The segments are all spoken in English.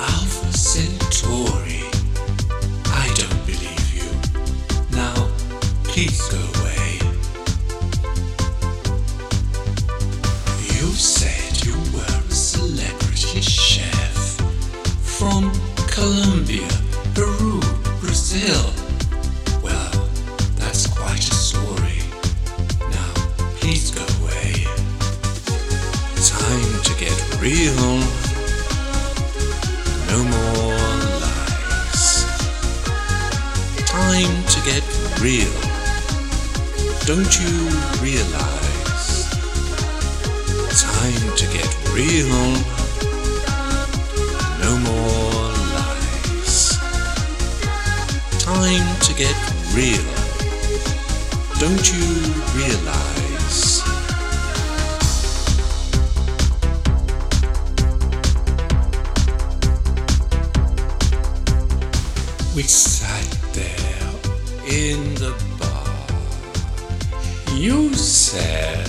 Alpha Centauri. I don't believe you. Now, please go away. You said you were a celebrity chef from Colombia, Peru, Brazil. Well, that's quite a story. Now, please go away. Time to get real. No more lies. Time to get real. Don't you realize? Time to get real. No more lies. Time to get real. Don't you realize? We sat there in the bar. You said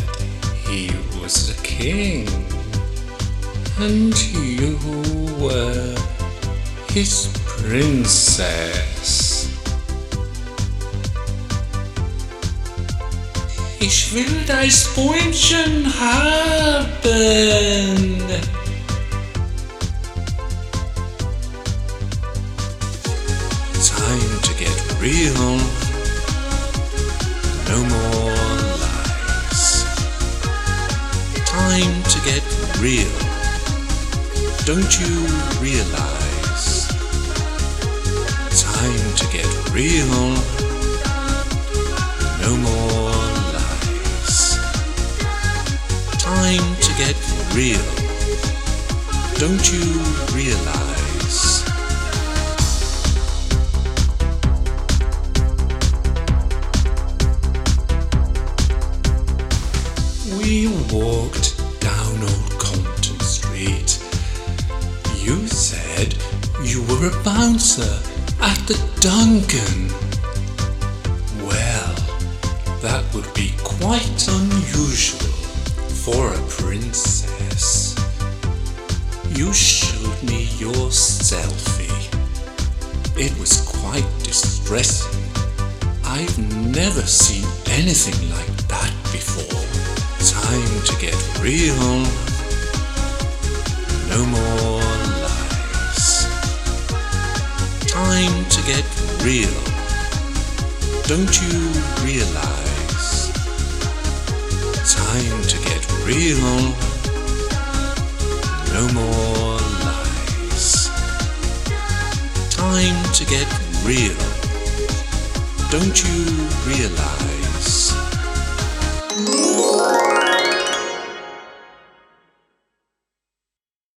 he was a king, and you were his princess. Ich will das Bäumchen haben. Time to get real. No more lies. Time to get real. Don't you realize? Time to get real. No more lies. Time to get real. Don't you realize? We walked down Old Compton Street. You said you were a bouncer at the Duncan. Well, that would be quite unusual for a princess. You showed me your selfie. It was quite distressing. I've never seen anything like that before. Time to get real. No more lies. Time to get real. Don't you realize? Time to get real. No more lies. Time to get real. Don't you realize?